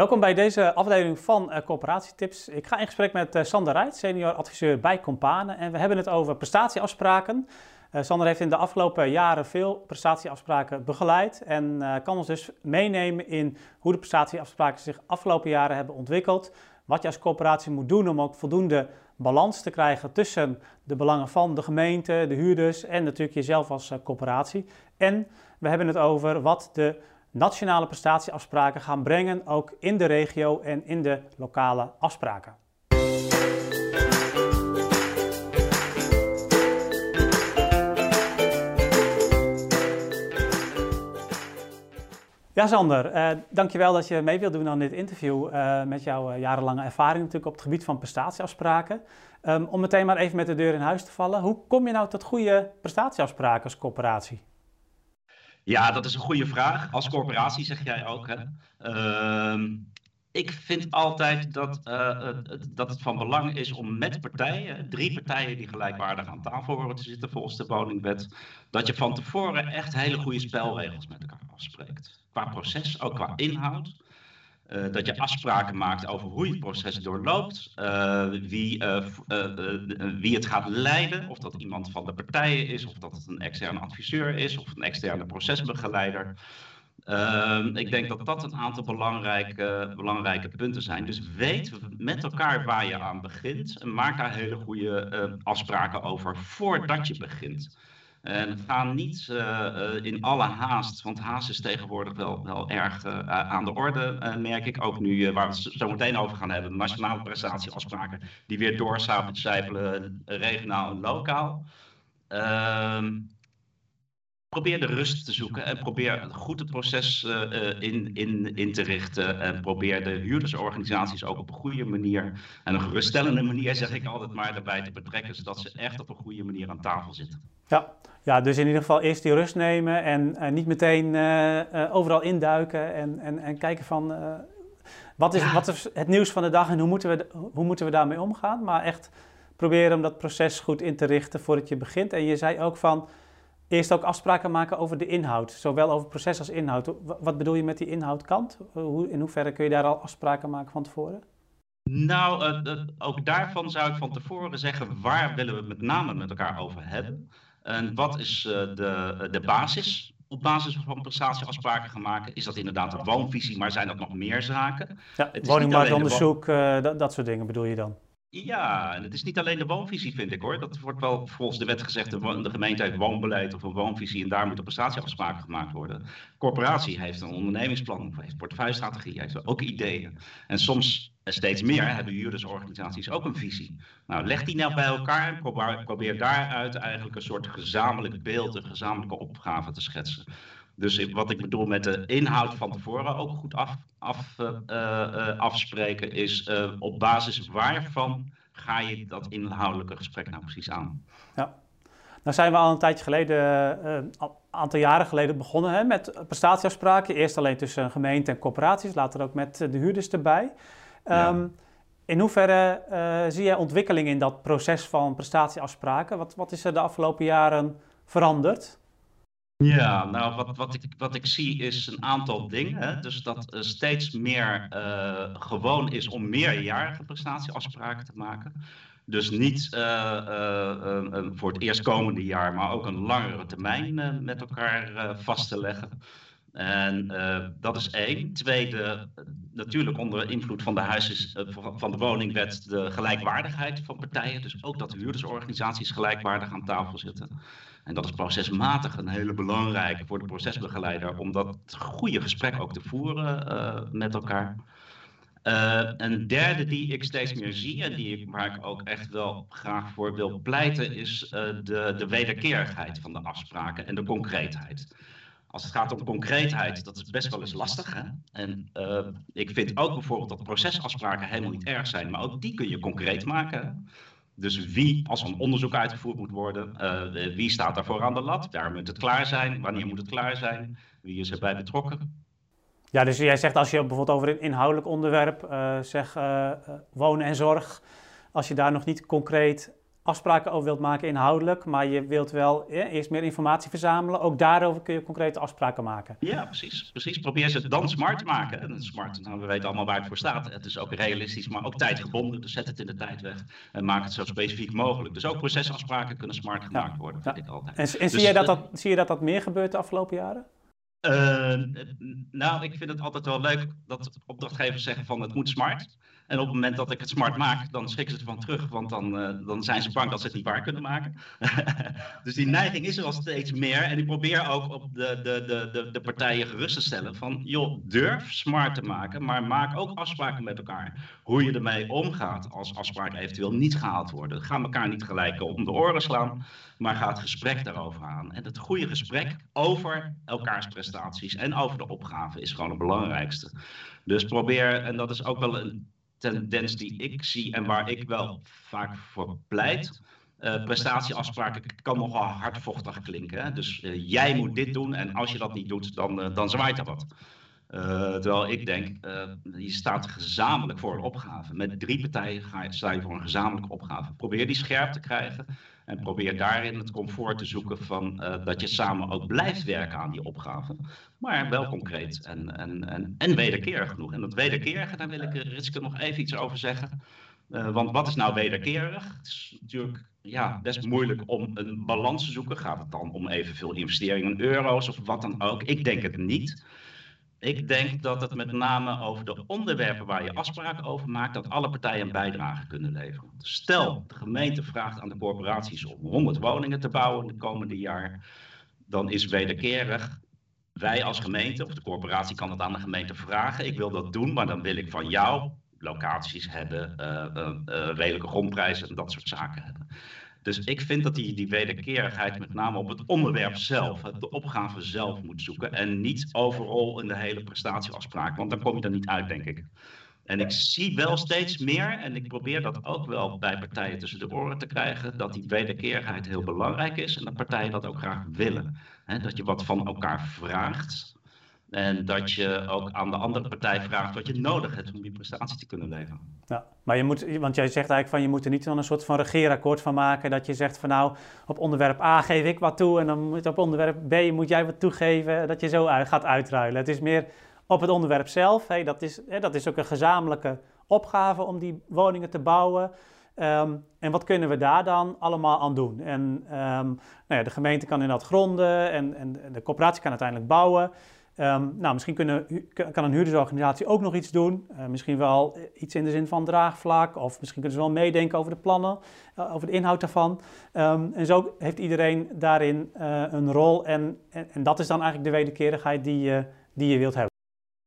Welkom bij deze afdeling van uh, Coöperatietips. Ik ga in gesprek met uh, Sander Rijt, senior adviseur bij Compane. En we hebben het over prestatieafspraken. Uh, Sander heeft in de afgelopen jaren veel prestatieafspraken begeleid. En kan ons dus meenemen in hoe de prestatieafspraken zich afgelopen jaren hebben ontwikkeld. Wat je als coöperatie moet doen om ook voldoende balans te krijgen tussen de belangen van de gemeente, de huurders en natuurlijk jezelf als coöperatie. En we hebben het over wat de nationale prestatieafspraken gaan brengen, ook in de regio en in de lokale afspraken. Ja, Sander, uh, dankjewel dat je mee wilt doen aan dit interview uh, met jouw uh, jarenlange ervaring natuurlijk op het gebied van prestatieafspraken. Um, om meteen maar even met de deur in huis te vallen, hoe kom je nou tot goede prestatieafspraken als coöperatie? Ja, dat is een goede vraag. Als corporatie zeg jij ook. Hè? Uh, ik vind altijd dat, uh, dat het van belang is om met partijen, drie partijen die gelijkwaardig aan tafel horen te zitten volgens de woningwet, dat je van tevoren echt hele goede spelregels met elkaar afspreekt. Qua proces, ook qua inhoud. Uh, dat je afspraken maakt over hoe je het proces doorloopt, uh, wie, uh, wie het gaat leiden, of dat iemand van de partijen is, of dat het een externe adviseur is, of een externe procesbegeleider. Ehm, ik denk dat dat een aantal belangrijke, belangrijke punten zijn. Dus weet met elkaar waar je aan begint en maak daar hele goede afspraken over voordat je begint. En ga niet uh, in alle haast, want haast is tegenwoordig wel, wel erg aan de orde, merk ik. Ook nu, waar we het zo meteen over gaan hebben, nationale prestatieafspraken, die weer doorcijpelen, regionaal en lokaal. Ehm, probeer de rust te zoeken en probeer goed het proces uh, in, in, in te richten. En probeer de huurdersorganisaties ook op een goede manier en een geruststellende manier, zeg ik altijd maar, erbij te betrekken, zodat ze echt op een goede manier aan tafel zitten. Ja, ja dus in ieder geval eerst die rust nemen en niet meteen uh, overal induiken en, en, en kijken van wat, is, ja. wat is het nieuws van de dag en hoe moeten, we, hoe moeten we daarmee omgaan. Maar echt proberen om dat proces goed in te richten voordat je begint. En je zei ook van eerst ook afspraken maken over de inhoud, zowel over proces als inhoud. Wat bedoel je met die inhoudkant? Hoe, in hoeverre kun je daar al afspraken maken van tevoren? Nou, uh, ook daarvan zou ik van tevoren zeggen, waar willen we het met name met elkaar over hebben? En wat is uh, de, de basis? Op basis van prestatieafspraken gaan maken. Is dat inderdaad een woonvisie, maar zijn dat nog meer zaken? Ja, woningmarktonderzoek, dat, dat soort dingen bedoel je dan? Ja, en het is niet alleen de woonvisie, vind ik hoor. Dat wordt wel volgens de wet gezegd, de, gemeente heeft woonbeleid of een woonvisie en daar moeten prestatieafspraken gemaakt worden. De corporatie heeft een ondernemingsplan, heeft portefeuillestrategie, heeft ook ideeën. En soms, steeds meer, hebben huurdersorganisaties ook een visie. Nou, leg die nou bij elkaar en probeer, probeer daaruit eigenlijk een soort gezamenlijk beeld, een gezamenlijke opgave te schetsen. Dus wat ik bedoel met de inhoud van tevoren ook goed af, af, uh, uh, afspreken, is uh, op basis waarvan ga je dat inhoudelijke gesprek nou precies aan? Ja. Nou zijn we al een tijdje geleden, een aantal jaren geleden begonnen hè, met prestatieafspraken. Eerst alleen tussen gemeente en corporaties, later ook met de huurders erbij. Ja. Um, in hoeverre zie jij ontwikkeling in dat proces van prestatieafspraken? Wat, wat is er de afgelopen jaren veranderd? Ja, nou wat, wat, ik, wat ik zie is een aantal dingen. Hè? Dus dat uh, steeds meer uh, gewoon is om meerjarige prestatieafspraken te maken. Dus niet uh, voor het eerstkomende jaar, maar ook een langere termijn met elkaar vast te leggen. En dat is één. Tweede, natuurlijk onder invloed van de, huises, van de woningwet de gelijkwaardigheid van partijen. Dus ook dat de huurdersorganisaties gelijkwaardig aan tafel zitten. En dat is procesmatig een hele belangrijke voor de procesbegeleider om dat goede gesprek ook te voeren met elkaar. Een derde die ik steeds meer zie en die ik, waar ik ook echt wel graag voor wil pleiten, is de, de wederkerigheid van de afspraken en de concreetheid. Als het gaat om concreetheid, dat is best wel eens lastig. Hè? En uh, ik vind ook bijvoorbeeld dat procesafspraken helemaal niet erg zijn, maar ook die kun je concreet maken. Dus wie, als een onderzoek uitgevoerd moet worden, uh, wie staat daarvoor aan de lat? Waar moet het klaar zijn? Wanneer moet het klaar zijn? Wie is erbij betrokken? Ja, dus jij zegt als je bijvoorbeeld over een inhoudelijk onderwerp, uh, zeg uh, wonen en zorg, als je daar nog niet concreet afspraken over wilt maken inhoudelijk, maar je wilt wel eerst meer informatie verzamelen. Ook daarover kun je concrete afspraken maken. Ja, precies. precies. Probeer ze dan smart te maken. En smart, nou, we weten allemaal waar het voor staat. Het is ook realistisch, maar ook tijdgebonden. Dus zet het in de tijd weg en maak het zo specifiek mogelijk. Dus ook procesafspraken kunnen smart gemaakt worden, vind ik altijd. En, en zie, dus, je dat, dat, zie je dat dat meer gebeurt de afgelopen jaren? Uh, nou, ik vind het altijd wel leuk dat opdrachtgevers zeggen van het moet smart. En op het moment dat ik het smart maak, dan schrikken ze ervan terug, want dan, uh, dan zijn ze bang dat ze het niet waar kunnen maken. dus die neiging is er al steeds meer. En ik probeer ook op de, de, de, de, de partijen gerust te stellen van, joh, durf smart te maken, maar maak ook afspraken met elkaar. Hoe je ermee omgaat als afspraken eventueel niet gehaald worden. Ga elkaar niet gelijk om de oren slaan, maar ga het gesprek daarover aan. En het goede gesprek over elkaars prestaties en over de opgave is gewoon het belangrijkste. Dus probeer, en dat is ook wel een tendens die ik zie en waar ik wel vaak voor pleit. Uh, prestatieafspraken kan nogal hardvochtig klinken. Hè? Dus uh, jij moet dit doen en als je dat niet doet, dan, uh, dan zwaait er wat. terwijl ik denk, je staat gezamenlijk voor een opgave. Met drie partijen ga je, sta je voor een gezamenlijke opgave. Probeer die scherp te krijgen. En probeer daarin het comfort te zoeken van uh, dat je samen ook blijft werken aan die opgave. Maar wel concreet en, en, en, en wederkerig genoeg. En dat wederkerige, daar wil ik Ritske nog even iets over zeggen. Uh, want wat is nou wederkerig? Het is natuurlijk ja, best moeilijk om een balans te zoeken. Gaat het dan om evenveel investeringen in euro's of wat dan ook? Ik denk het niet. Ik denk dat het met name over de onderwerpen waar je afspraken over maakt, dat alle partijen een bijdrage kunnen leveren. Stel, de gemeente vraagt aan de corporaties om 100 woningen te bouwen in de komende jaar, dan is wederkerig wij als gemeente, of de corporatie kan het aan de gemeente vragen, ik wil dat doen, maar dan wil ik van jou locaties hebben, uh, uh, redelijke grondprijzen en dat soort zaken hebben. Dus ik vind dat die, die wederkerigheid met name op het onderwerp zelf, de opgave zelf moet zoeken. En niet overal in de hele prestatieafspraak, want dan kom je er niet uit, denk ik. En ik zie wel steeds meer, en ik probeer dat ook wel bij partijen tussen de oren te krijgen, dat die wederkerigheid heel belangrijk is en dat partijen dat ook graag willen. dat je wat van elkaar vraagt, en dat je ook aan de andere partij vraagt wat je nodig hebt om die prestatie te kunnen leveren. Ja, maar je moet, want jij zegt eigenlijk van je moet er niet dan een soort van regeerakkoord van maken. Dat je zegt van nou, op onderwerp A geef ik wat toe en dan moet op onderwerp B moet jij wat toegeven. Dat je zo uit, gaat uitruilen. Het is meer op het onderwerp zelf. Hey, dat, is, hè, dat is ook een gezamenlijke opgave om die woningen te bouwen. Um, en wat kunnen we daar dan allemaal aan doen? En um, nou ja, de gemeente kan in dat gronden en, en de coöperatie kan uiteindelijk bouwen. Um, nou, misschien kunnen, kan een huurdersorganisatie ook nog iets doen. Uh, misschien wel iets in de zin van draagvlak. Of misschien kunnen ze wel meedenken over de plannen, uh, over de inhoud daarvan. Um, en zo heeft iedereen daarin een rol. En, en, dat is dan eigenlijk de wederkerigheid die je, die je wilt hebben.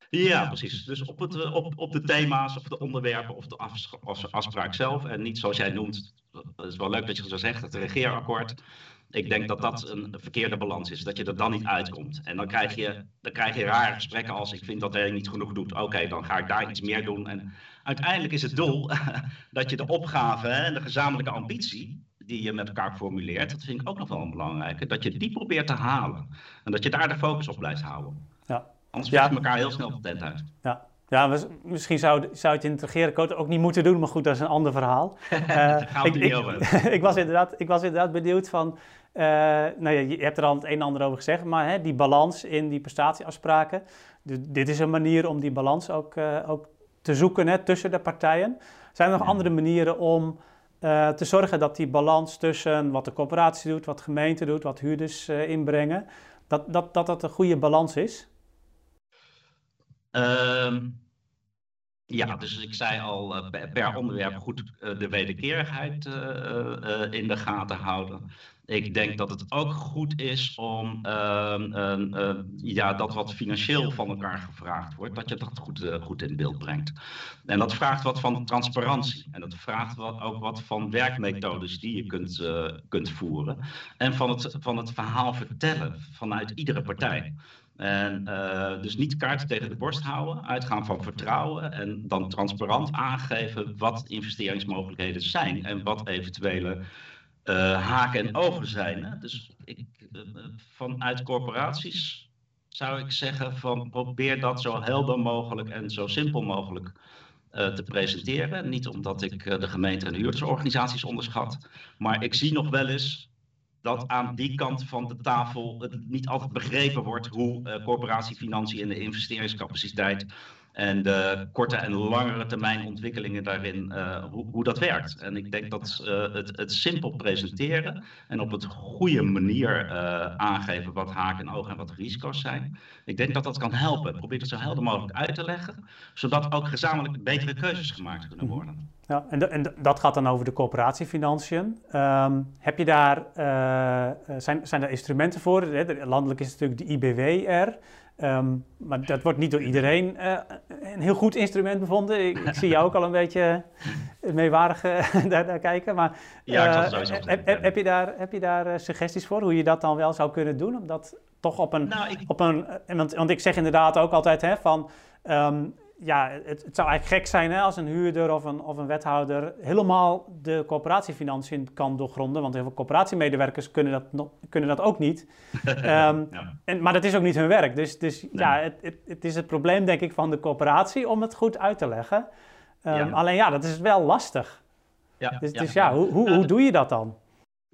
Ja, precies. Dus op, het, op, op de thema's of de onderwerpen of de afspraak zelf. En niet zoals jij noemt, het is wel leuk dat je zo zegt, het regeerakkoord ik denk dat dat een verkeerde balans is. Dat je er dan niet uitkomt. En dan krijg je, dan krijg je rare gesprekken als ik vind dat hij niet genoeg doet. Oké, dan ga ik daar iets meer doen. En uiteindelijk is het doel dat je de opgave en de gezamenlijke ambitie die je met elkaar formuleert, dat vind ik ook nog wel een belangrijke, dat je die probeert te halen. En dat je daar de focus op blijft houden. Ja. Anders ja. je elkaar heel snel de tent uit. Ja, ja, misschien zou, zou het in het regeerakkoord ook niet moeten doen, maar goed, dat is een ander verhaal. Uh, ik, ik, ik, was inderdaad, ik was inderdaad benieuwd van, uh, nou ja, je hebt er al het een en ander over gezegd, maar hè, die balans in die prestatieafspraken, dit is een manier om die balans ook, uh, ook te zoeken hè, tussen de partijen. Zijn er nog andere manieren om te zorgen dat die balans tussen wat de coöperatie doet, wat de gemeente doet, wat huurders inbrengen, dat, dat, dat dat een goede balans is? Um, ja, dus ik zei al, per onderwerp goed de wederkerigheid in de gaten houden. Ik denk dat het ook goed is om uh, uh, ja, dat wat financieel van elkaar gevraagd wordt, dat je dat goed, goed in beeld brengt. En dat vraagt wat van transparantie. En dat vraagt wat, ook wat van werkmethodes die je kunt, eh, kunt voeren. En van het, van het verhaal vertellen vanuit iedere partij. En uh, dus niet kaarten tegen de borst houden, uitgaan van vertrouwen en dan transparant aangeven wat investeringsmogelijkheden zijn en wat eventuele uh, haken en ogen zijn. Hè? Dus ik, uh, vanuit corporaties zou ik zeggen van probeer dat zo helder mogelijk en zo simpel mogelijk te presenteren. Niet omdat ik de gemeente en huurdersorganisaties onderschat, maar ik zie nog wel eens dat aan die kant van de tafel het niet altijd begrepen wordt hoe corporatiefinanciën en de investeringscapaciteit en de korte en langere termijn ontwikkelingen daarin, uh, hoe, hoe, dat werkt. En ik denk dat uh, het, het, simpel presenteren en op het goede manier aangeven wat haken en ogen en wat risico's zijn. Ik denk dat dat kan helpen. Probeer het zo helder mogelijk uit te leggen, zodat ook gezamenlijk betere keuzes gemaakt kunnen worden. Ja, en, en dat gaat dan over de coöperatiefinanciën. Um, heb je daar, zijn, zijn er instrumenten voor? Landelijk is natuurlijk de IBW er. Um, maar dat wordt niet door iedereen uh, een heel goed instrument bevonden. Ik, ik zie jou ook al een beetje meewarig uh, daar, daar, kijken. Maar ja, uh, heb, heb, heb, je daar, heb je daar suggesties voor hoe je dat dan wel zou kunnen doen? Om dat toch op een. Nou, ik... op een want, want ik zeg inderdaad ook altijd hè, van. Um, ja, het, het, zou eigenlijk gek zijn hè, als een huurder of een, of een wethouder helemaal de coöperatiefinanciën kan doorgronden. Want heel veel coöperatiemedewerkers kunnen dat, kunnen dat ook niet. um, en, maar dat is ook niet hun werk. Dus, dus ja, het, het, het, is het probleem denk ik van de coöperatie om het goed uit te leggen. Um, Alleen ja, dat is wel lastig. Ja, dus, dus ja, hoe, hoe, hoe doe je dat dan?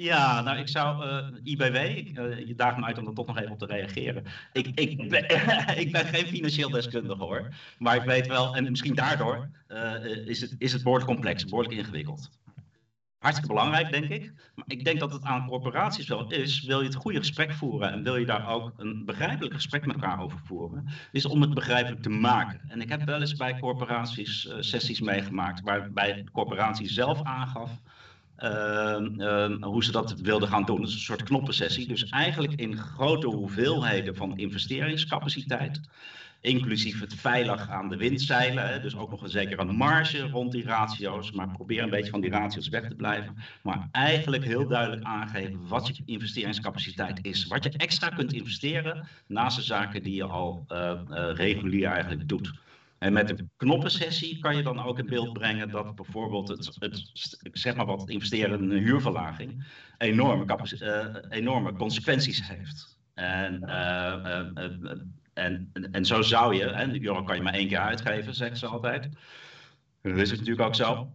Ja, nou ik zou eh, IBW, uh, je daagt me uit om er toch nog even op te reageren. Ik, ik, ben, ik ben geen financieel deskundige hoor, maar ik weet wel, en misschien daardoor uh, is, het, is het behoorlijk complex, behoorlijk ingewikkeld. Hartstikke belangrijk, denk ik. Maar ik denk dat het aan corporaties wel is, wil je het goede gesprek voeren en wil je daar ook een begrijpelijk gesprek met elkaar over voeren, is om het begrijpelijk te maken. En ik heb wel eens bij corporaties sessies meegemaakt waarbij de corporatie zelf aangaf hoe ze dat wilden gaan doen. Dat is een soort knoppensessie. Dus eigenlijk in grote hoeveelheden van investeringscapaciteit. Inclusief het veilig aan de wind zeilen. Hè, dus ook nog een zekere marge rond die ratio's. Maar probeer een beetje van die ratio's weg te blijven. Maar eigenlijk heel duidelijk aangeven wat je investeringscapaciteit is. Wat je extra kunt investeren naast de zaken die je al uh, uh, regulier eigenlijk doet. En met een knoppensessie kan je dan ook in beeld brengen dat bijvoorbeeld het, het zeg maar wat investeren in een huurverlaging enorme, uh, enorme consequenties heeft. En, uh, en, en zo zou je, en de euro kan je maar één keer uitgeven, zeggen ze altijd. Dat is het natuurlijk ook zo.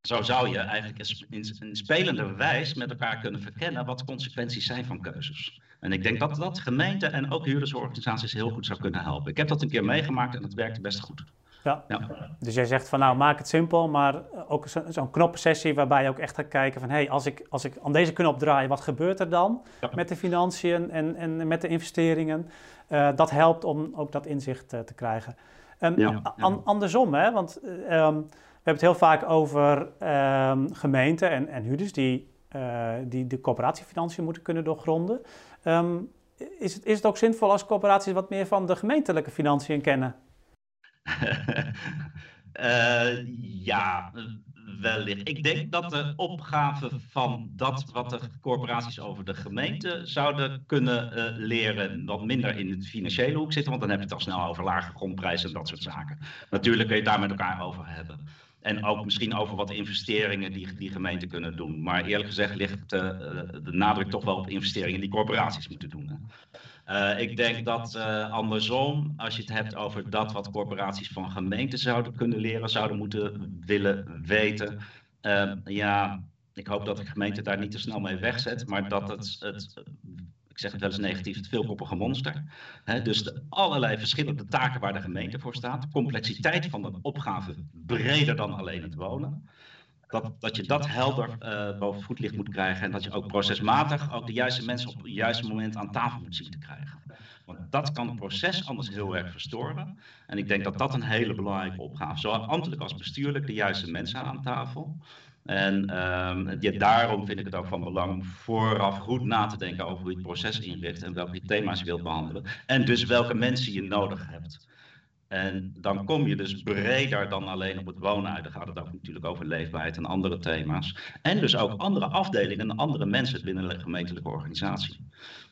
Zo zou je eigenlijk in, spelende wijs met elkaar kunnen verkennen wat de consequenties zijn van keuzes. En ik denk dat dat gemeenten en ook huurdersorganisaties heel goed zou kunnen helpen. Ik heb dat een keer meegemaakt en dat werkte best goed. Ja. ja. Dus jij zegt van nou maak het simpel, maar ook zo'n zo knoppensessie waarbij je ook echt gaat kijken van hé, hey, als, ik, als ik aan deze knop draai, wat gebeurt er dan met de financiën en, en met de investeringen? Uh, dat helpt om ook dat inzicht uh, te krijgen. Um, ja, an, andersom, hè, want um, we hebben het heel vaak over um, gemeenten en, en huurders die, uh, die de coöperatiefinanciën moeten kunnen doorgronden. Um, is, het, is het ook zinvol als coöperaties wat meer van de gemeentelijke financiën kennen? uh, ja, wellicht. Ik denk dat de opgave van dat wat de corporaties over de gemeente zouden kunnen uh, leren, wat minder in het financiële hoek zitten, want dan heb je het al snel over lage grondprijzen en dat soort zaken. Natuurlijk kun je het daar met elkaar over hebben. En ook misschien over wat investeringen die, die gemeenten kunnen doen. Maar eerlijk gezegd ligt uh, de nadruk toch wel op investeringen die corporaties moeten doen. Uh, ik denk dat uh, andersom, als je het hebt over dat wat corporaties van gemeenten zouden kunnen leren, zouden moeten willen weten. ja, ik hoop dat de gemeente daar niet te snel mee wegzet, maar dat het, het zeg het wel eens negatief, het veelkoppige monster. dus de allerlei verschillende taken waar de gemeente voor staat. Complexiteit van de opgave breder dan alleen het wonen. Dat, dat je dat helder uh, boven voetlicht moet krijgen. En dat je ook procesmatig ook de juiste mensen op het juiste moment aan tafel moet zien te krijgen. Want dat kan het proces anders heel erg verstoren. En ik denk dat dat een hele belangrijke opgave. Zowel ambtelijk als bestuurlijk de juiste mensen aan tafel. En um, ja, daarom vind ik het ook van belang om vooraf goed na te denken over hoe je het proces inricht en welke thema's je wilt behandelen. En dus welke mensen je nodig hebt. En dan kom je dus breder dan alleen op het wonen uit. Dan gaat het ook natuurlijk over leefbaarheid en andere thema's. En dus ook andere afdelingen en andere mensen binnen de gemeentelijke organisatie.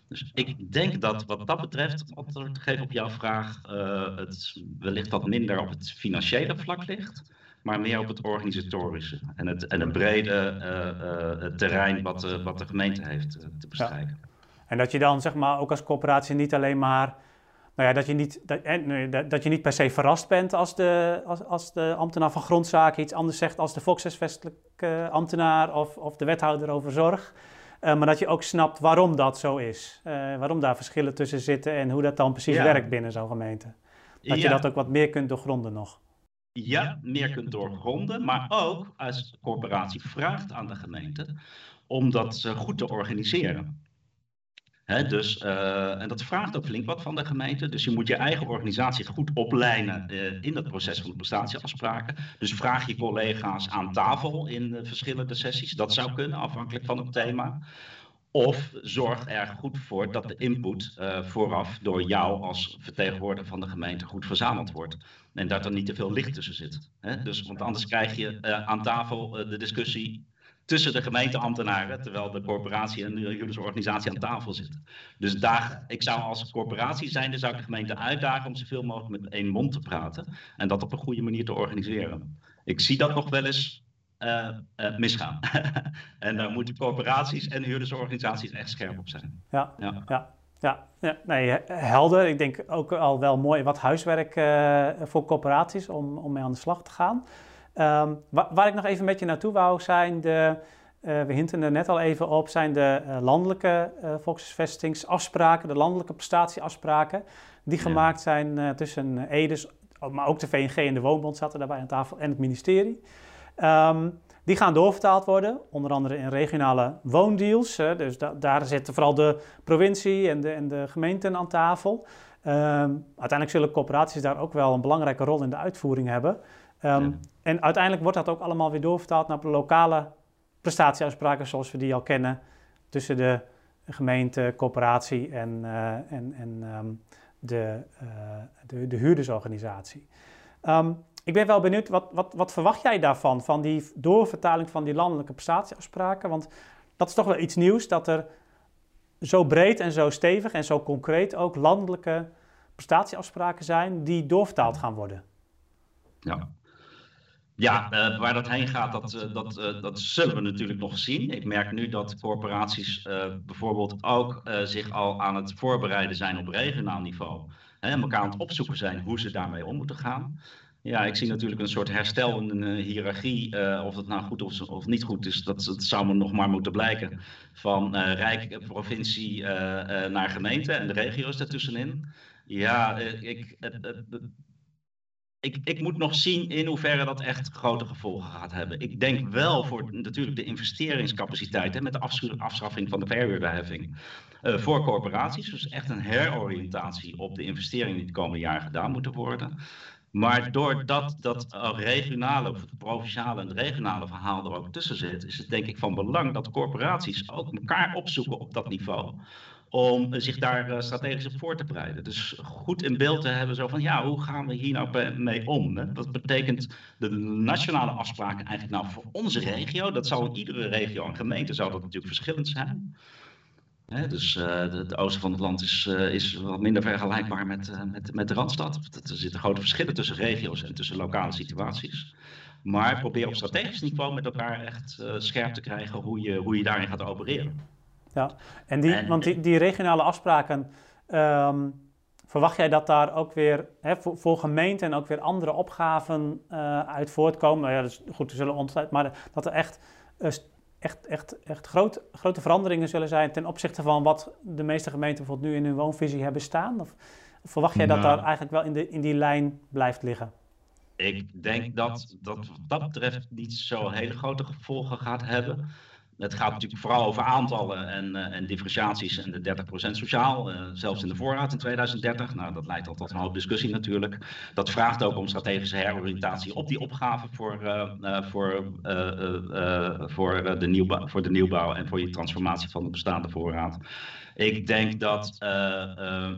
Dus ik denk dat wat dat betreft, antwoord te geven op jouw vraag, uh, het wellicht wat minder op het financiële vlak ligt maar meer op het organisatorische en het, en het brede uh, uh, terrein wat, uh, wat de gemeente heeft te bestrijken. En dat je dan zeg maar ook als coöperatie niet alleen maar nou ja, dat, je niet, dat, dat je niet per se verrast bent als de, als, als de ambtenaar van grondzaken iets anders zegt als de volkshuisvestelijke ambtenaar of, of de wethouder over zorg. Uh, maar dat je ook snapt waarom dat zo is. Uh, waarom daar verschillen tussen zitten en hoe dat dan precies werkt binnen zo'n gemeente. Dat je dat ook wat meer kunt doorgronden nog. Ja, meer kunt doorgronden, maar ook als corporatie vraagt aan de gemeente om dat goed te organiseren dus, uh, en dat vraagt ook flink wat van de gemeente. Dus je moet je eigen organisatie goed opleiden uh, in dat proces van de prestatieafspraken. Dus vraag je collega's aan tafel in uh, verschillende sessies. Dat zou kunnen, afhankelijk van het thema. Of zorg er goed voor dat de input vooraf door jou als vertegenwoordiger van de gemeente goed verzameld wordt. En dat er niet te veel licht tussen zit. Dus, want anders krijg je aan tafel de discussie tussen de gemeenteambtenaren, terwijl de corporatie en de juridische organisatie aan tafel zitten. Dus daar, ik zou als corporatie zijn, dan zou ik de gemeente uitdagen om zoveel mogelijk met één mond te praten en dat op een goede manier te organiseren. Ik zie dat nog wel eens uh, uh, misgaan. en daar moeten corporaties en juridische organisaties echt scherp op zijn. Ja, ja. ja. Ja, ja, nee, helder. Ik denk ook al wel mooi wat huiswerk uh, voor corporaties om, om mee aan de slag te gaan. Um, waar, ik nog even met je naartoe wou zijn de, we hinten er net al even op, zijn de landelijke volksvestingsafspraken, de landelijke prestatieafspraken, die gemaakt zijn tussen Edes, maar ook de VNG en de Woonbond zaten daarbij aan tafel en het ministerie. Um, die gaan doorvertaald worden, onder andere in regionale woondeals. dus da daar zitten vooral de provincie en de, en de gemeenten aan tafel. Um, uiteindelijk zullen corporaties daar ook wel een belangrijke rol in de uitvoering hebben. Um, En uiteindelijk wordt dat ook allemaal weer doorvertaald naar de lokale prestatieafspraken zoals we die al kennen tussen de gemeente, corporatie en, uh, en, en um, de, uh, de, de, huurdersorganisatie. Um, ik ben wel benieuwd, wat, wat, wat verwacht jij daarvan, van die doorvertaling van die landelijke prestatieafspraken? Want dat is toch wel iets nieuws, dat er zo breed en zo stevig en zo concreet ook landelijke prestatieafspraken zijn die doorvertaald gaan worden. Ja, ja, uh, waar dat heen gaat, dat, uh, dat, uh, dat zullen we natuurlijk nog zien. Ik merk nu dat corporaties bijvoorbeeld ook zich al aan het voorbereiden zijn op regionaal niveau. En elkaar aan het opzoeken zijn hoe ze daarmee om moeten gaan. Ja, ik zie natuurlijk een soort herstel in een hiërarchie. of dat nou goed of, of niet goed is, dat, dat zou nog maar moeten blijken. Van Rijk, provincie naar gemeente en de regio's daartussenin. Ja, ik, ik, ik, moet nog zien in hoeverre dat echt grote gevolgen gaat hebben. Ik denk wel voor natuurlijk de investeringscapaciteit hè, met de afschaffing van de verhuurderheffing uh, voor corporaties. Dus echt een heroriëntatie op de investeringen die de komende jaren gedaan moeten worden. Maar doordat dat regionale, of het provinciale en het regionale verhaal er ook tussen zit, is het denk ik van belang dat corporaties ook elkaar opzoeken op dat niveau om zich daar uh, strategisch op voor te bereiden. Dus goed in beeld te hebben zo van, ja, hoe gaan we hier nou mee om? Hè? Dat betekent de nationale afspraken eigenlijk nou voor onze regio. Dat zou in iedere regio en gemeente zou dat natuurlijk verschillend zijn. Dus uh, de, de, oosten van het land is, uh, is wat minder vergelijkbaar met, met, met de Randstad. Er zitten grote verschillen tussen regio's en tussen lokale situaties. Maar probeer op strategisch niveau met elkaar echt scherp te krijgen hoe je, hoe je daarin gaat opereren. Ja, en die, want die, die regionale afspraken, um, verwacht jij dat daar ook weer hè, voor, voor, gemeenten en ook weer andere opgaven uit voortkomen? Nou ja, dat is goed, er zullen ontzettend, maar dat er echt, echt, echt, echt groot, grote veranderingen zullen zijn ten opzichte van wat de meeste gemeenten bijvoorbeeld nu in hun woonvisie hebben staan? Of, of verwacht jij dat nou. daar eigenlijk wel in, de, in die lijn blijft liggen? Ik denk dat dat wat dat betreft niet zo hele grote gevolgen gaat hebben. Het gaat natuurlijk vooral over aantallen en, uh, en differentiaties en de 30% sociaal, uh, zelfs in de voorraad in 2030. Nou, dat leidt al tot een hoop discussie natuurlijk. Dat vraagt ook om strategische heroriëntatie op die opgave voor, uh, voor, voor, de nieuwbouw, en voor je transformatie van de bestaande voorraad. Ik denk dat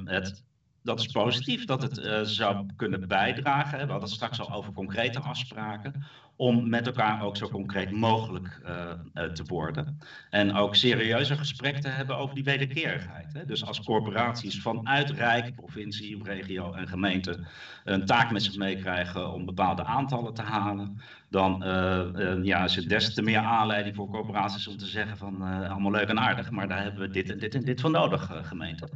het dat is positief dat het zou kunnen bijdragen. We hadden het straks al over concrete afspraken om met elkaar ook zo concreet mogelijk uh, uh, te worden. En ook serieuze gesprekken te hebben over die wederkerigheid. Hè? Dus als corporaties vanuit Rijk, provincie, regio en gemeente een taak met zich meekrijgen om bepaalde aantallen te halen, dan uh, ja, is het des te meer aanleiding voor corporaties om te zeggen van allemaal leuk en aardig, maar daar hebben we dit en dit en dit van nodig, gemeente.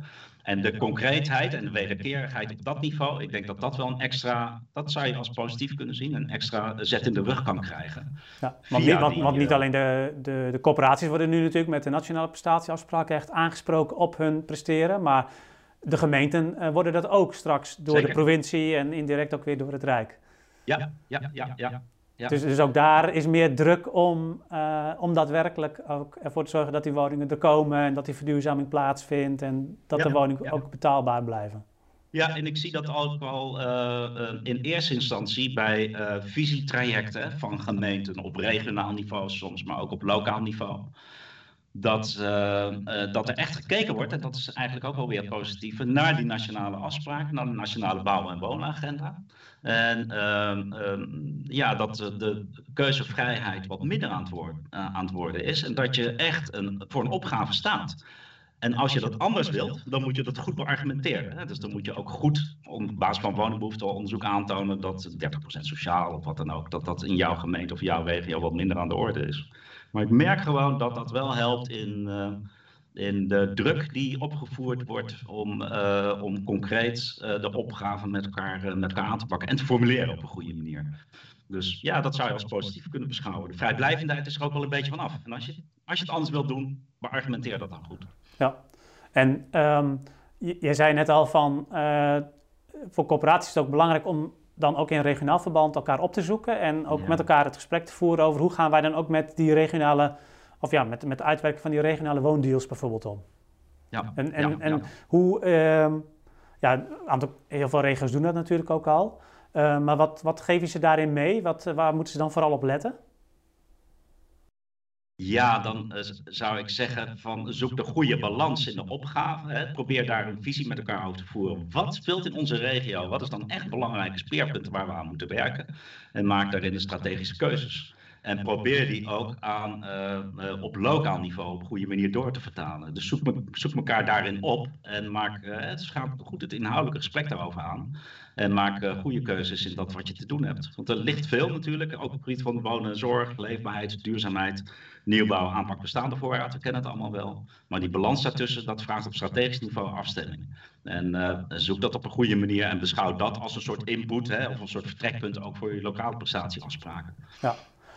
En de concreetheid en wederkerigheid op dat niveau. Ik denk dat dat wel een extra, dat zou je als positief kunnen zien, een extra zet in de rug kan krijgen. Ja, want, niet, want, want niet alleen de, de, de corporaties worden nu natuurlijk met de nationale prestatieafspraken echt aangesproken op hun presteren, maar de gemeenten worden dat ook straks door de provincie en indirect ook weer door het Rijk. Ja, ja, ja, ja. ja. Dus, dus ook daar is meer druk om, uh, om daadwerkelijk ook ervoor te zorgen dat die woningen er komen en dat die verduurzaming plaatsvindt en dat de woningen ook betaalbaar blijven. Ja, en ik zie dat ook al uh, in eerste instantie bij uh, visietrajecten van gemeenten op regionaal niveau soms, maar ook op lokaal niveau dat, dat er echt gekeken wordt, en dat is eigenlijk ook wel weer positief, naar die nationale afspraken, naar de nationale bouw- en woonagenda. En uh, ja, dat de keuzevrijheid wat minder aan het, worden, aan het worden is en dat je echt een, voor een opgave staat. En als je dat anders wilt, dan moet je dat goed beargumenteren. Hè? Dus dan moet je ook goed op basis van woningbehoefteonderzoek aantonen dat 30% sociaal of wat dan ook, dat dat in jouw gemeente of jouw regio wat minder aan de orde is. Maar ik merk gewoon dat dat wel helpt in, uh, in de druk die opgevoerd wordt om, uh, om concreet uh, de opgaven met elkaar, met elkaar aan te pakken en te formuleren op een goede manier. Dus ja, dat zou je als positief kunnen beschouwen. De vrijblijvendheid is er ook wel een beetje vanaf. En als je, als je het anders wilt doen, beargumenteer dat dan goed. Ja, en um, jij zei net al van, voor corporaties is het ook belangrijk om dan ook in regionaal verband elkaar op te zoeken en ook met elkaar het gesprek te voeren over hoe gaan wij dan ook met die regionale, of ja, met, met het uitwerken van die regionale woondeals bijvoorbeeld om. Ja. En, en, ja, en hoe, uh, ja, aantal, heel veel regio's doen dat natuurlijk ook al, uh, maar wat, wat geef je ze daarin mee? Wat, waar moeten ze dan vooral op letten? Ja, dan uh, zou ik zeggen van zoek de goede balans in de opgave. Hè. Probeer daar een visie met elkaar over te voeren. Wat speelt in onze regio? Wat is dan echt belangrijke speerpunten waar we aan moeten werken? En maak daarin de strategische keuzes. En probeer die ook aan, uh, uh, op lokaal niveau op een goede manier door te vertalen. Dus zoek, me, zoek elkaar daarin op en maak het goed het inhoudelijke gesprek daarover aan. En maak goede keuzes in dat wat je te doen hebt. Want er ligt veel natuurlijk, ook op het gebied van wonen, zorg, leefbaarheid, duurzaamheid, nieuwbouw, aanpak bestaande voorraad. We kennen het allemaal wel. Maar die balans daartussen, dat vraagt op strategisch niveau afstemming. En zoek dat op een goede manier en beschouw dat als een soort input hè, of een soort vertrekpunt ook voor je lokale prestatieafspraken. Ja.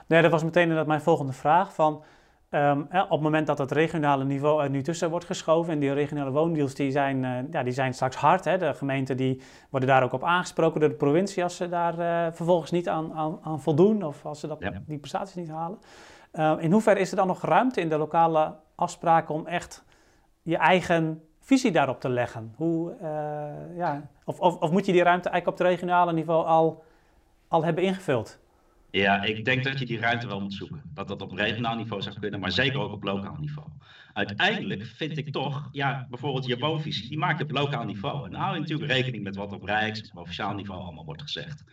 Nee, dat was meteen mijn volgende vraag. Van, um, op het moment dat het regionale niveau er nu tussen wordt geschoven en die regionale woondeals die zijn, uh, ja, die zijn straks hard. Hè. De gemeenten die worden daar ook op aangesproken door de provincie als ze daar uh, vervolgens niet aan, aan, aan, voldoen of als ze dat, ja. die prestaties niet halen. Uh, in hoeverre is er dan nog ruimte in de lokale afspraken om echt je eigen visie daarop te leggen? Hoe, ja, of, of, of moet je die ruimte eigenlijk op het regionale niveau al, al hebben ingevuld? Ja, ik denk dat je die ruimte wel moet zoeken. Dat dat op regionaal niveau zou kunnen, maar zeker ook op lokaal niveau. Uiteindelijk vind ik toch, ja, bijvoorbeeld je woonvisie, die maak je op lokaal niveau. En hou je natuurlijk rekening met wat op rijks- of provinciaal niveau allemaal wordt gezegd.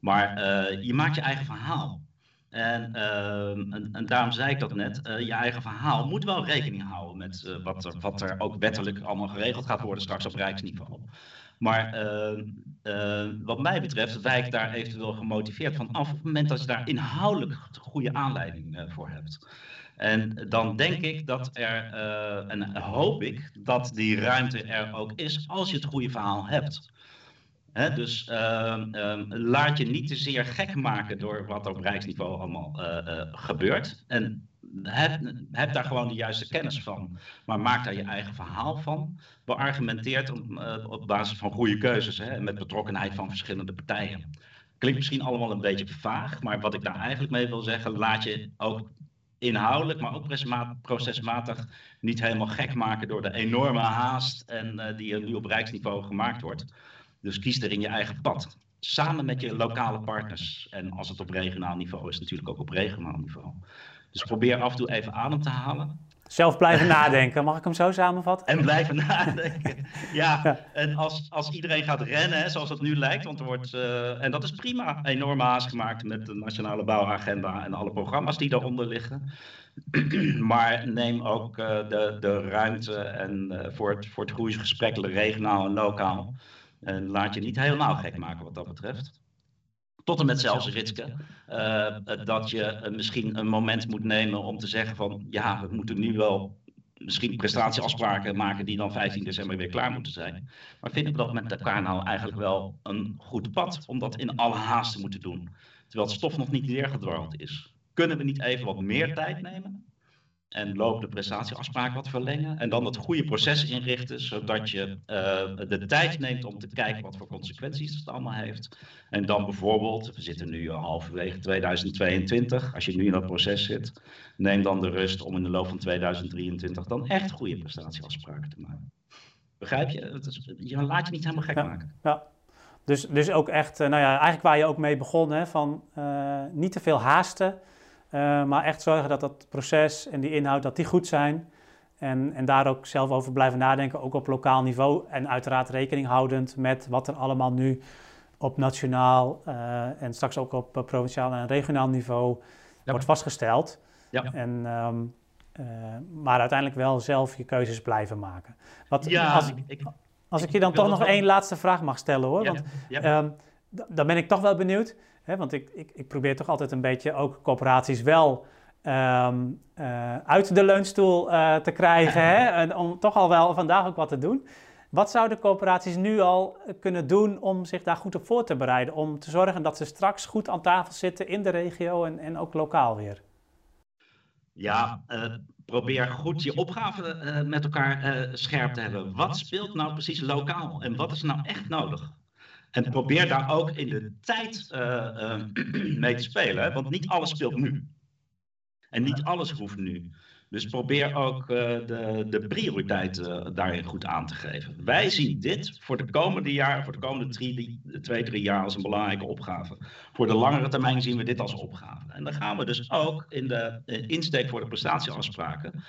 Maar uh, je maakt je eigen verhaal. En, uh, en, en, daarom zei ik dat net, uh, je eigen verhaal moet wel rekening houden met uh, wat, er, wat er ook wettelijk allemaal geregeld gaat worden straks op rijksniveau. Maar uh, uh, wat mij betreft wijkt daar eventueel gemotiveerd van af op het moment dat je daar inhoudelijk goede aanleiding uh, voor hebt. En dan denk ik dat er, en hoop ik, dat die ruimte er ook is als je het goede verhaal hebt. He, dus ehm, laat je niet te zeer gek maken door wat op rijksniveau allemaal gebeurt. En heb, daar gewoon de juiste kennis van. Maar maak daar je eigen verhaal van. Beargumenteerd op, uh, op basis van goede keuzes. Hè, met betrokkenheid van verschillende partijen. Klinkt misschien allemaal een beetje vaag. Maar wat ik daar eigenlijk mee wil zeggen. Laat je ook inhoudelijk, maar ook procesmatig niet helemaal gek maken door de enorme haast en, uh, die er nu op rijksniveau gemaakt wordt. Dus kies er in je eigen pad. Samen met je lokale partners. En als het op regionaal niveau is, natuurlijk ook op regionaal niveau. Dus probeer af en toe even adem te halen. Zelf blijven nadenken, mag ik hem zo samenvatten? En blijven nadenken. Ja, en als, als iedereen gaat rennen, zoals het nu lijkt, want er wordt, uh, en dat is prima, enorme haast gemaakt met de Nationale Bouwagenda en alle programma's die daaronder liggen. maar neem ook uh, de, de ruimte en, uh, voor, het, voor het groeigesprek regionaal en lokaal. En laat je niet helemaal gek maken wat dat betreft tot en met zelfs Ritske, uh, dat je uh, misschien een moment moet nemen om te zeggen van ja, we moeten nu wel misschien prestatieafspraken maken die dan 15 december weer klaar moeten zijn. Maar vinden we dat met elkaar nou eigenlijk wel een goed pad om dat in alle haast te moeten doen? Terwijl het stof nog niet neergedwarreld is. Kunnen we niet even wat meer tijd nemen? En lopende prestatieafspraken wat verlengen. En dan het goede proces inrichten, zodat je uh, de tijd neemt om te kijken wat voor consequenties het allemaal heeft. En dan bijvoorbeeld, we zitten nu halverwege 2022, als je nu in dat proces zit, neem dan de rust om in de loop van 2023 dan echt goede prestatieafspraken te maken. Begrijp je? Is, je laat je niet helemaal gek maken. Ja. Dus, dus ook echt, nou ja, eigenlijk waar je ook mee begon, hè, van uh, niet te veel haasten. Uh, maar echt zorgen dat dat proces en die inhoud dat die goed zijn. En, en daar ook zelf over blijven nadenken, ook op lokaal niveau. En uiteraard rekening houdend met wat er allemaal nu op nationaal uh, en straks ook op provinciaal en regionaal niveau wordt vastgesteld. Ja. En, um, uh, maar uiteindelijk wel zelf je keuzes blijven maken. Wat, ja, als, ik, als ik je dan toch nog één laatste vraag mag stellen hoor. Want um, dan ben ik toch wel benieuwd want ik, ik, ik, probeer toch altijd een beetje ook corporaties wel um, uh, uit de leunstoel uh, te krijgen. hè? En om toch al wel vandaag ook wat te doen. Wat zouden corporaties nu al kunnen doen om zich daar goed op voor te bereiden? Om te zorgen dat ze straks goed aan tafel zitten in de regio en, en ook lokaal weer? Ja, uh, probeer goed je opgaven met elkaar scherp te hebben. Wat speelt nou precies lokaal en wat is nou echt nodig? En probeer daar ook in de tijd uh, uh, mee te spelen, want niet alles speelt nu. En niet alles hoeft nu. Dus probeer ook uh, de, de prioriteiten daarin goed aan te geven. Wij zien dit voor de komende jaren, voor de komende drie, twee, drie jaar als een belangrijke opgave. Voor de langere termijn zien we dit als opgave. En dan gaan we dus ook in de insteek voor de prestatieafspraken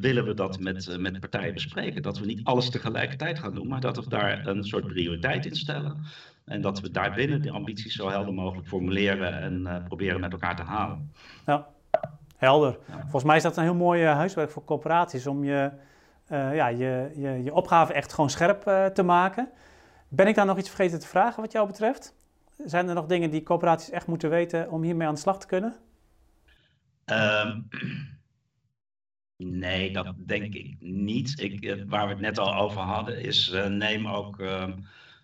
willen we dat met, met partijen bespreken. Dat we niet alles tegelijkertijd gaan doen, maar dat we daar een soort prioriteit in stellen. En dat we daarbinnen de ambities zo helder mogelijk formuleren en proberen met elkaar te halen. Ja, helder. Volgens mij is dat een heel mooi huiswerk voor corporaties om je, ja, je, je, je opgave echt gewoon scherp te maken. Ben ik daar nog iets vergeten te vragen wat jou betreft? Zijn er nog dingen die corporaties echt moeten weten om hiermee aan de slag te kunnen? Um, Nee, dat denk ik niet. Ik, eh, waar we het net al over hadden, is neem ook uh,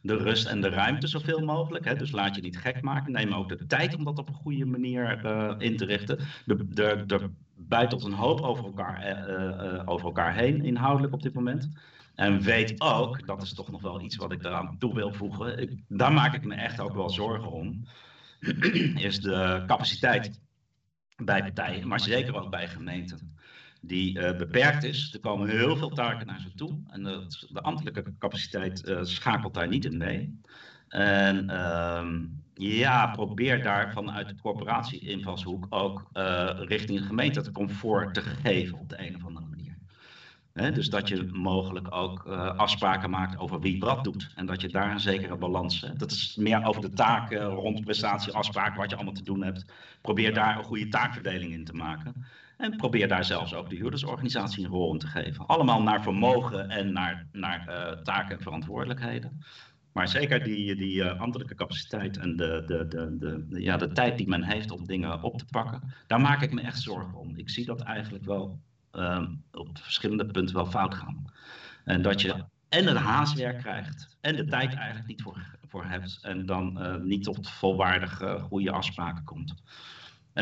de rust en de ruimte zoveel mogelijk. Hè? Dus laat je niet gek maken. Neem ook de tijd om dat op een goede manier uh, in te richten. De, de, de buitelt een hoop over elkaar, over elkaar heen, inhoudelijk op dit moment. En weet ook, dat is toch nog wel iets wat ik eraan toe wil voegen. Daar maak ik me echt ook wel zorgen om. is de capaciteit bij partijen, maar zeker ook bij gemeenten die uh, beperkt is. Er komen heel veel taken naar ze toe en de, de ambtelijke capaciteit uh, schakelt daar niet in mee. En uh, ja, probeer daar vanuit de corporatie-invalshoek ook uh, richting de gemeente het comfort te geven op de een of andere manier. Dus dat je mogelijk ook afspraken maakt over wie wat doet. En dat je daar een zekere balans hebt. Dat is meer over de taken rond prestatieafspraken, wat je allemaal te doen hebt. Probeer daar een goede taakverdeling in te maken. En probeer daar zelfs ook de huurdersorganisatie een rol in te geven. Allemaal naar vermogen en naar, naar uh, taken en verantwoordelijkheden. Maar zeker die, die uh, ambtelijke capaciteit en de, de, de, de, ja, de tijd die men heeft om dingen op te pakken, daar maak ik me echt zorgen om. Ik zie dat eigenlijk wel um, op verschillende punten wel fout gaan. En dat je en het haaswerk krijgt en de tijd eigenlijk niet voor, hebt en dan uh, niet tot volwaardige goede afspraken komt.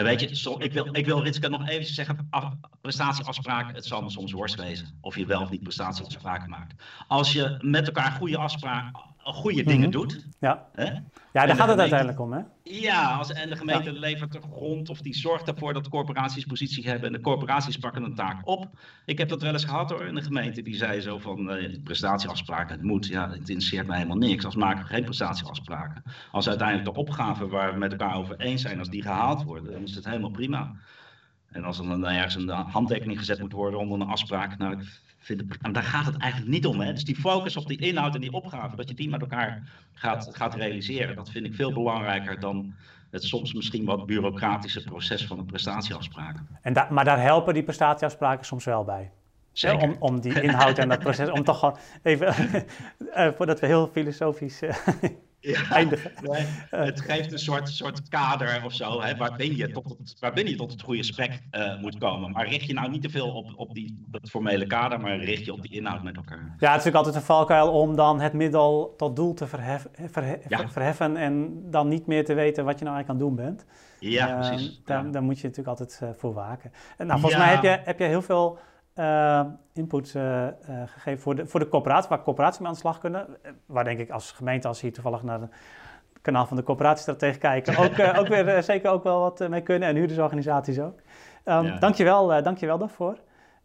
Weet je, ik wil, ik wil Ritske nog even zeggen, af, prestatieafspraken, het zal me soms worst wezen of je wel of niet prestatieafspraken maakt. Als je met elkaar goede afspraken, goede dingen mm -hmm. doet. Ja, hè? ja daar gaat het uiteindelijk om, hè? Ja, als, en de gemeente ja. levert de grond of die zorgt ervoor dat corporaties positie hebben en de corporaties pakken een taak op. Ik heb dat wel eens gehad hoor, in de gemeente die zei zo van uh, prestatieafspraken, het moet. Ja, het interesseert mij helemaal niks. Als maken we geen prestatieafspraken. Als uiteindelijk de opgaven waar we met elkaar over eens zijn, als die gehaald worden, dan is het helemaal prima. En als er dan ergens een handtekening gezet moet worden onder een afspraak, nou, vind en daar gaat het eigenlijk niet om. Hè? Dus die focus op die inhoud en die opgave, dat je die met elkaar gaat, gaat realiseren, dat vind ik veel belangrijker dan het soms misschien wat bureaucratische proces van een prestatieafspraken. En da maar daar helpen die prestatieafspraken soms wel bij. Zeker. Om, om die inhoud en dat proces, om toch gewoon even, uh, voordat we heel filosofisch... Ja, het geeft een soort, soort kader of zo, hè, waarbinnen, je tot het, waarbinnen je tot het goede gesprek uh, moet komen. Maar richt je nou niet te veel op, op die, dat formele kader, maar richt je op die inhoud met elkaar. Ja, het is natuurlijk altijd een valkuil om dan het middel tot doel te verhef, verheffen en dan niet meer te weten wat je nou eigenlijk aan het doen bent. Ja, uh, precies. Daar, daar, moet je natuurlijk altijd uh, voor waken. En, nou, volgens mij heb je, heb je heel veel uh, input uh, uh, gegeven voor de, voor de coöperatie, waar coöperaties mee aan de slag kunnen. Waar denk ik als gemeente, als hier toevallig naar het kanaal van de coöperatiestratege kijken, ook, ook weer zeker ook wel wat mee kunnen. En huurdersorganisaties ook. Um, ja. Dankjewel, dankjewel daarvoor.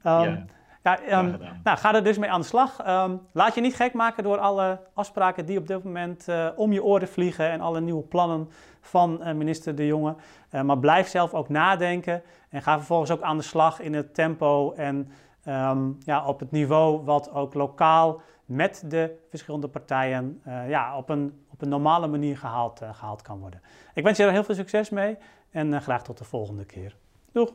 Um, ja. Ja, um, nou, ga er dus mee aan de slag. Um, laat je niet gek maken door alle afspraken die op dit moment uh, om je oren vliegen en alle nieuwe plannen van uh, minister De Jonge. Uh, maar blijf zelf ook nadenken en ga vervolgens ook aan de slag in het tempo en um, ja, op het niveau wat ook lokaal met de verschillende partijen ja, op, een, op een normale manier gehaald, gehaald kan worden. Ik wens je er heel veel succes mee en graag tot de volgende keer. Doeg!